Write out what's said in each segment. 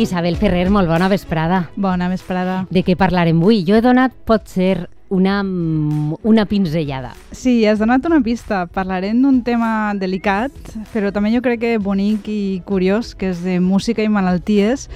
Isabel Ferrer, molt bona vesprada. Bona vesprada. De què parlarem avui? Jo he donat, pot ser, una, una pinzellada. Sí, has donat una pista. Parlarem d'un tema delicat, però també jo crec que bonic i curiós, que és de música i malalties.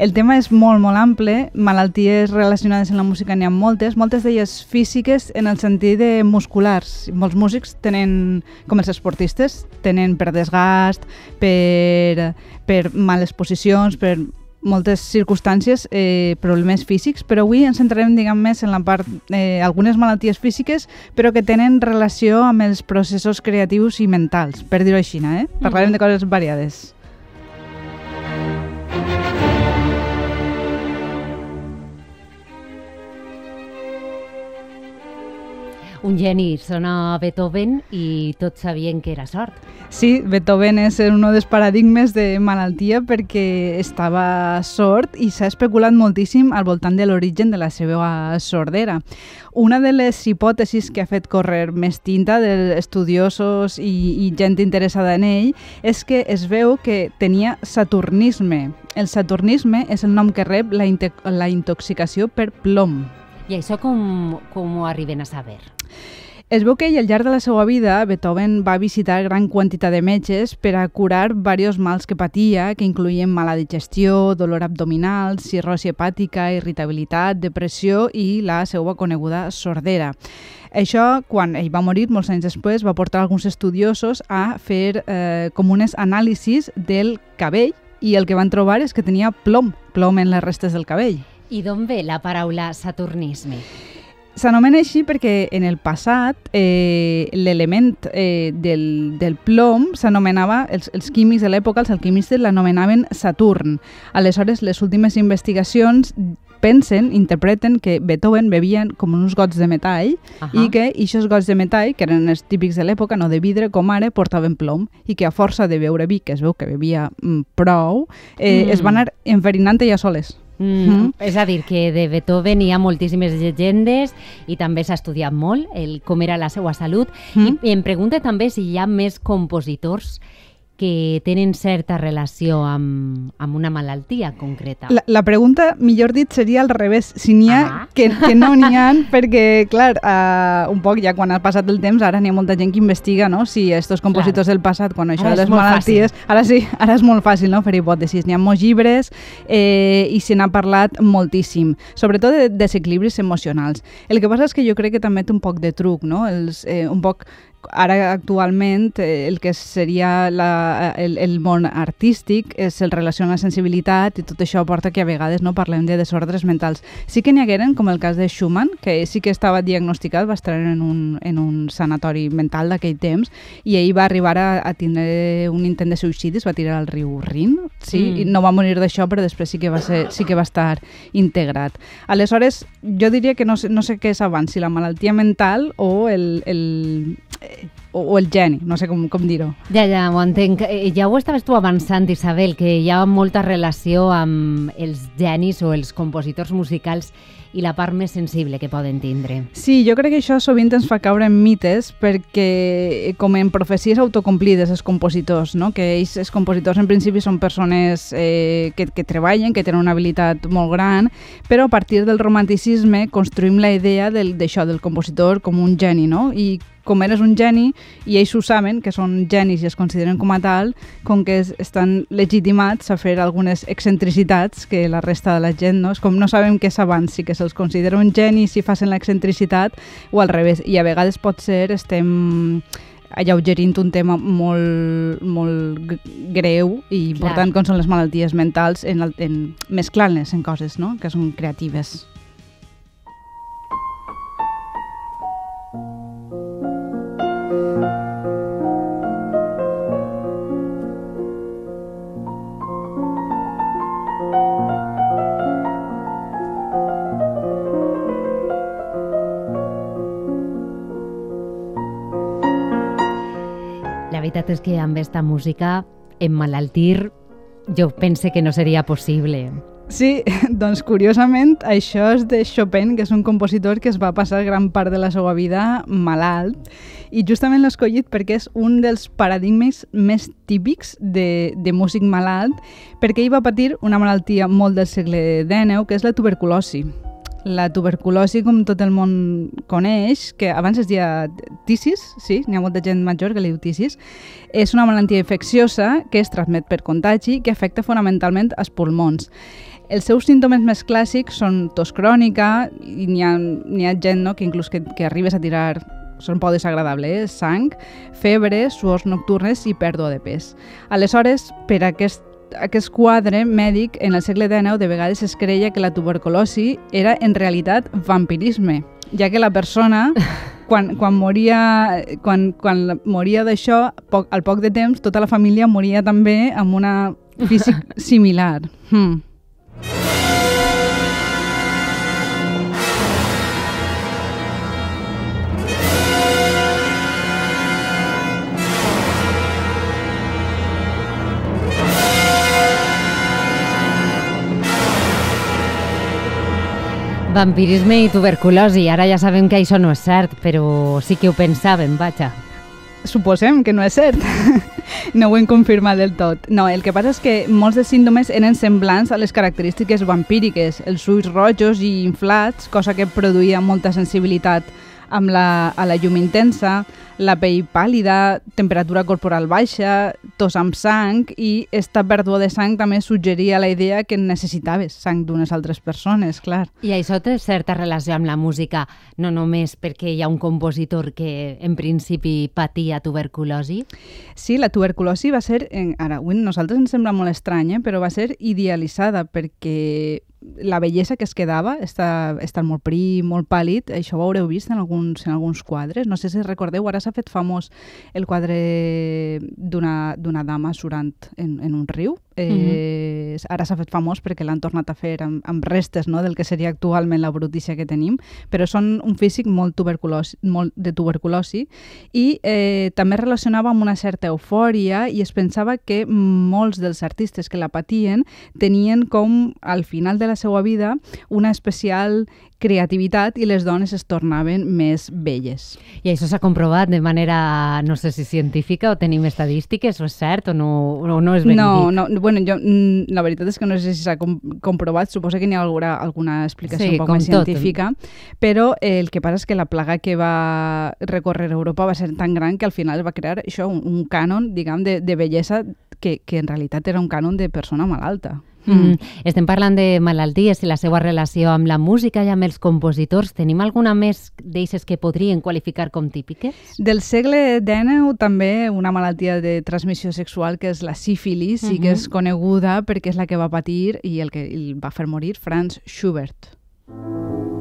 El tema és molt, molt ample. Malalties relacionades amb la música n'hi ha moltes, moltes d'elles físiques en el sentit de musculars. Molts músics tenen, com els esportistes, tenen per desgast, per, per males posicions, per moltes circumstàncies, eh, problemes físics, però avui ens centrarem, diguem, més en la part, eh, algunes malalties físiques, però que tenen relació amb els processos creatius i mentals, per dir-ho així, eh? Parlarem de coses variades. Un geni sona Beethoven i tots sabien que era sort. Sí, Beethoven és un dels paradigmes de malaltia perquè estava sord i s'ha especulat moltíssim al voltant de l'origen de la seva sordera. Una de les hipòtesis que ha fet córrer més tinta d'estudiosos i, i gent interessada en ell és que es veu que tenia saturnisme. El saturnisme és el nom que rep la, la intoxicació per plom. I això com, com ho arriben a saber? Es veu que al llarg de la seva vida, Beethoven va visitar gran quantitat de metges per a curar diversos mals que patia, que incluïen mala digestió, dolor abdominal, cirrosi hepàtica, irritabilitat, depressió i la seva coneguda sordera. Això, quan ell va morir, molts anys després, va portar alguns estudiosos a fer eh, com unes anàlisis del cabell i el que van trobar és que tenia plom, plom en les restes del cabell. I d'on ve la paraula saturnisme? S'anomena així perquè en el passat eh, l'element eh, del, del plom s'anomenava, els, els químics de l'època, els alquimistes l'anomenaven Saturn. Aleshores, les últimes investigacions pensen, interpreten que Beethoven bevia com uns gots de metall uh -huh. i que aquests gots de metall, que eren els típics de l'època, no de vidre com ara, portaven plom i que a força de beure vi, que es veu que bevia mm, prou, eh, mm. es van anar enverinant ella soles. Mm, mm. És a dir, que de Beethoven hi ha moltíssimes llegendes i també s'ha estudiat molt el, com era la seva salut. Mm. I em pregunta també si hi ha més compositors que tenen certa relació amb, amb una malaltia concreta. La, la pregunta, millor dit, seria al revés. Si n'hi ha, ah. que, que no n'hi ha, perquè, clar, uh, un poc ja quan ha passat el temps, ara n'hi ha molta gent que investiga, no?, si estos compositors clar. del passat, quan això ara de les malalties... Fàcil. Ara sí, ara és molt fàcil, no?, fer hipòtesis. N'hi ha molts llibres eh, i se n'ha parlat moltíssim, sobretot de desequilibris emocionals. El que passa és que jo crec que també té un poc de truc, no?, Els, eh, un poc ara actualment eh, el que seria la, el, el món artístic és el relació amb la sensibilitat i tot això porta que a vegades no parlem de desordres mentals. Sí que n'hi hagueren, com el cas de Schumann, que sí que estava diagnosticat, va estar en un, en un sanatori mental d'aquell temps i ell va arribar a, a tindre un intent de suïcidi, es va tirar al riu Rin, sí, mm. i no va morir d'això, però després sí que va, ser, sí que va estar integrat. Aleshores, jo diria que no sé, no sé què és abans, si la malaltia mental o el, el, o, o el geni, no sé com, com dir-ho. Ja, ja, ho entenc. Eh, ja ho estaves tu avançant, Isabel, que hi ha molta relació amb els genis o els compositors musicals i la part més sensible que poden tindre. Sí, jo crec que això sovint ens fa caure en mites perquè, eh, com en profecies autocomplides, els compositors, no? que ells, els compositors, en principi, són persones eh, que, que treballen, que tenen una habilitat molt gran, però a partir del romanticisme construïm la idea d'això, del, del compositor com un geni, no? I com eres un geni i ells ho saben, que són genis i es consideren com a tal, com que es, estan legitimats a fer algunes excentricitats que la resta de la gent, no? És com no sabem què és abans, si que se'ls considera un geni si facin l'excentricitat o al revés. I a vegades pot ser estem alleugerint un tema molt, molt greu i important Clar. com són les malalties mentals en, el, en mesclant-les en coses no? que són creatives. Veritat és que amb aquesta música emmalaltir jo pense que no seria possible. Sí, doncs curiosament això és de Chopin, que és un compositor que es va passar gran part de la seva vida malalt i justament l'he escollit perquè és un dels paradigmes més típics de, de músic malalt perquè ell va patir una malaltia molt del segle XIX que és la tuberculosi. La tuberculosi, com tot el món coneix, que abans es deia tisis, sí, n'hi ha molta gent major que li diu tisis, és una malaltia infecciosa que es transmet per contagi que afecta fonamentalment els pulmons. Els seus símptomes més clàssics són tos crònica i n'hi ha, ha gent no, que inclús que, que arribes a tirar són poc desagradable, eh? sang, febre, suors nocturnes i pèrdua de pes. Aleshores, per aquest aquest quadre mèdic en el segle XIX de vegades es creia que la tuberculosi era en realitat vampirisme, ja que la persona quan, quan moria, quan, quan moria d'això, al poc de temps, tota la família moria també amb una físic similar. Hmm. Vampirisme i tuberculosi. Ara ja sabem que això no és cert, però sí que ho pensàvem, vaja. Suposem que no és cert. no ho hem confirmat del tot. No, el que passa és que molts dels símptomes eren semblants a les característiques vampíriques, els ulls rojos i inflats, cosa que produïa molta sensibilitat amb la, a la llum intensa, la pell pàl·lida, temperatura corporal baixa, tos amb sang i esta pèrdua de sang també suggeria la idea que necessitaves sang d'unes altres persones, clar. I això té certa relació amb la música, no només perquè hi ha un compositor que en principi patia tuberculosi? Sí, la tuberculosi va ser, ara, avui nosaltres ens sembla molt estrany, eh? però va ser idealitzada perquè la bellesa que es quedava, està, està molt prim, molt pàl·lid, això ho haureu vist en alguns, en alguns quadres. No sé si recordeu, ara s'ha fet famós el quadre d'una dama surant en, en un riu, eh, mm -hmm. ara s'ha fet famós perquè l'han tornat a fer amb, amb restes no, del que seria actualment la brutícia que tenim, però són un físic molt, tuberculosi, molt de tuberculosi i eh, també relacionava amb una certa eufòria i es pensava que molts dels artistes que la patien tenien com al final de la seva vida una especial creativitat i les dones es tornaven més belles. I això s'ha comprovat de manera, no sé si científica o tenim estadístiques, o és cert o no, o no és ben no, dit? No, bueno, jo, mm, la veritat és que no sé si s'ha com comprovat, suposo que n'hi ha alguna, alguna explicació sí, un poc més tot. científica, però eh, el que passa és que la plaga que va recórrer Europa va ser tan gran que al final va crear això, un, un cànon, diguem, de, de bellesa que, que en realitat era un cànon de persona malalta. Mm. Mm. Estem parlant de malalties i la seva relació amb la música i amb els compositors. Tenim alguna més d'eixes que podrien qualificar com típiques? Del segle XIX també una malaltia de transmissió sexual que és la sífilis mm -hmm. i que és coneguda perquè és la que va patir i el que el va fer morir Franz Schubert. Ich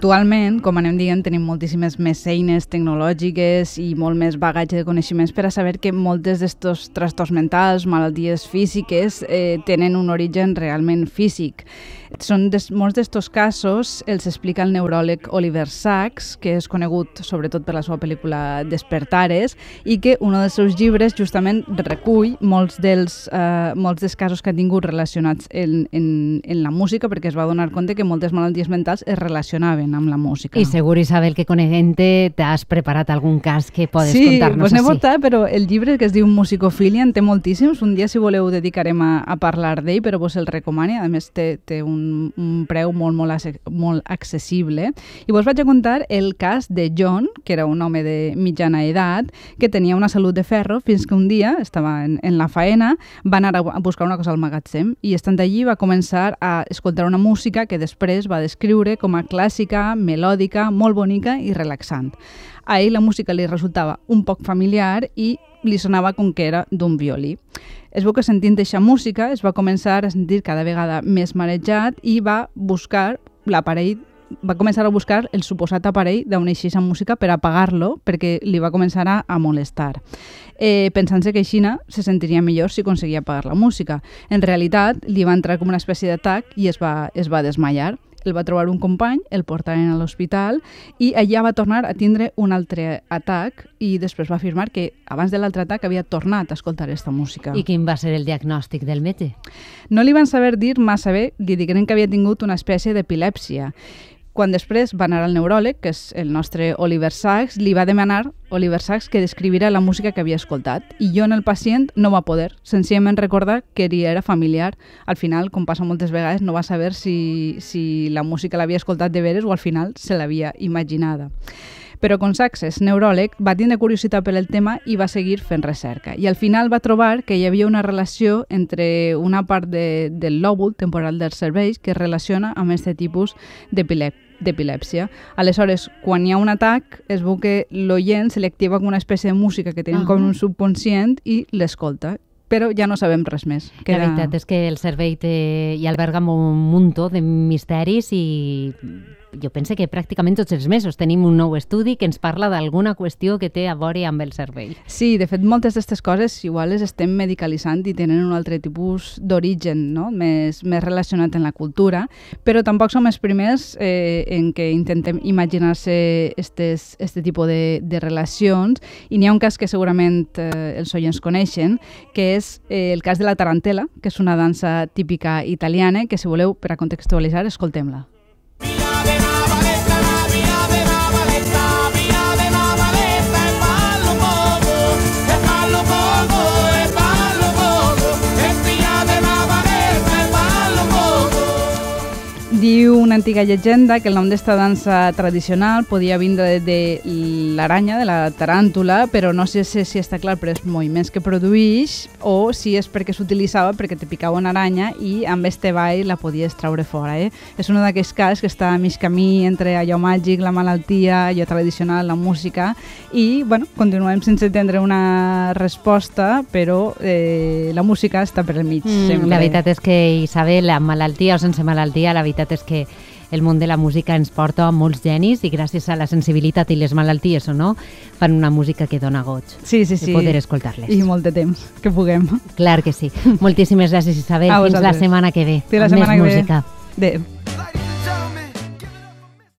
Actualment, com anem dient, tenim moltíssimes més eines tecnològiques i molt més bagatge de coneixements per a saber que moltes d'estos trastorns mentals, malalties físiques, eh, tenen un origen realment físic. Són des, molts d'estos casos els explica el neuròleg Oliver Sacks, que és conegut sobretot per la seva pel·lícula Despertares, i que un dels seus llibres justament recull molts dels, eh, molts dels casos que ha tingut relacionats en, en, en la música, perquè es va donar compte que moltes malalties mentals es relacionaven amb la música. I segur, Isabel, que coneguent-te t'has preparat algun cas que podes sí, contar-nos pues així. Sí, portat, però el llibre que es diu Musicofilia en té moltíssims. Un dia, si voleu, dedicarem a, a parlar d'ell, però vos el recomani. A més, té, té un un, un preu molt, molt, molt accessible. I vos vaig a contar el cas de John, que era un home de mitjana edat, que tenia una salut de ferro fins que un dia, estava en, en la faena, va anar a buscar una cosa al magatzem i estant allí va començar a escoltar una música que després va descriure com a clàssica, melòdica, molt bonica i relaxant. A ell la música li resultava un poc familiar i li sonava com que era d'un violí. Es veu que sentint aquesta música es va començar a sentir cada vegada més marejat i va buscar l'aparell va començar a buscar el suposat aparell d'on eixís amb música per apagar-lo perquè li va començar a, a molestar. Eh, pensant-se que Xina se sentiria millor si aconseguia apagar la música. En realitat, li va entrar com una espècie d'atac i es va, es va desmaiar el va trobar un company, el portaren a l'hospital i allà va tornar a tindre un altre atac i després va afirmar que abans de l'altre atac havia tornat a escoltar aquesta música. I quin va ser el diagnòstic del metge? No li van saber dir massa bé, li digueren que havia tingut una espècie d'epilèpsia quan després va anar al neuròleg, que és el nostre Oliver Sacks, li va demanar Oliver Sacks que descrivira la música que havia escoltat. I jo en el pacient no va poder, senzillament recordar que era familiar. Al final, com passa moltes vegades, no va saber si, si la música l'havia escoltat de veres o al final se l'havia imaginada. Però com Saxes, neuròleg, va tindre curiositat per el tema i va seguir fent recerca. I al final va trobar que hi havia una relació entre una part de, del lòbul temporal dels cervells que es relaciona amb aquest tipus d'epilèpsia. Aleshores, quan hi ha un atac, es veu que l'oient se li activa com una espècie de música que tenim uh -huh. com un subconscient i l'escolta però ja no sabem res més. Queda... La veritat és que el cervell té, hi alberga un muntó de misteris i jo penso que pràcticament tots els mesos tenim un nou estudi que ens parla d'alguna qüestió que té a veure amb el cervell. Sí, de fet, moltes d'aquestes coses igual les estem medicalitzant i tenen un altre tipus d'origen no? més, més relacionat amb la cultura, però tampoc som els primers eh, en què intentem imaginar-se aquest tipus de, de relacions i n'hi ha un cas que segurament eh, els oients coneixen, que és eh, el cas de la tarantela, que és una dansa típica italiana, que si voleu, per a contextualitzar, escoltem-la. Diu una antiga llegenda que el nom d'esta dansa tradicional podia vindre de, de l'aranya, de la taràntula, però no sé si, si està clar per els moviments que produeix o si és perquè s'utilitzava perquè te picava una aranya i amb este ball la podies treure fora. Eh? És un d'aquells cas que està a mig camí entre allò màgic, la malaltia, allò tradicional, la música i bueno, continuem sense tindre una resposta, però eh, la música està per al mig. Mm, sempre. La veritat és que Isabel, amb malaltia o sense malaltia, la veritat és que el món de la música ens porta a molts genis i gràcies a la sensibilitat i les malalties o no, fan una música que dona goig. Sí, sí, sí. poder escoltar-les. I molt de temps, que puguem. Clar que sí. Moltíssimes gràcies, Isabel. Fins la setmana que ve. Fins la setmana que música. ve. Adéu.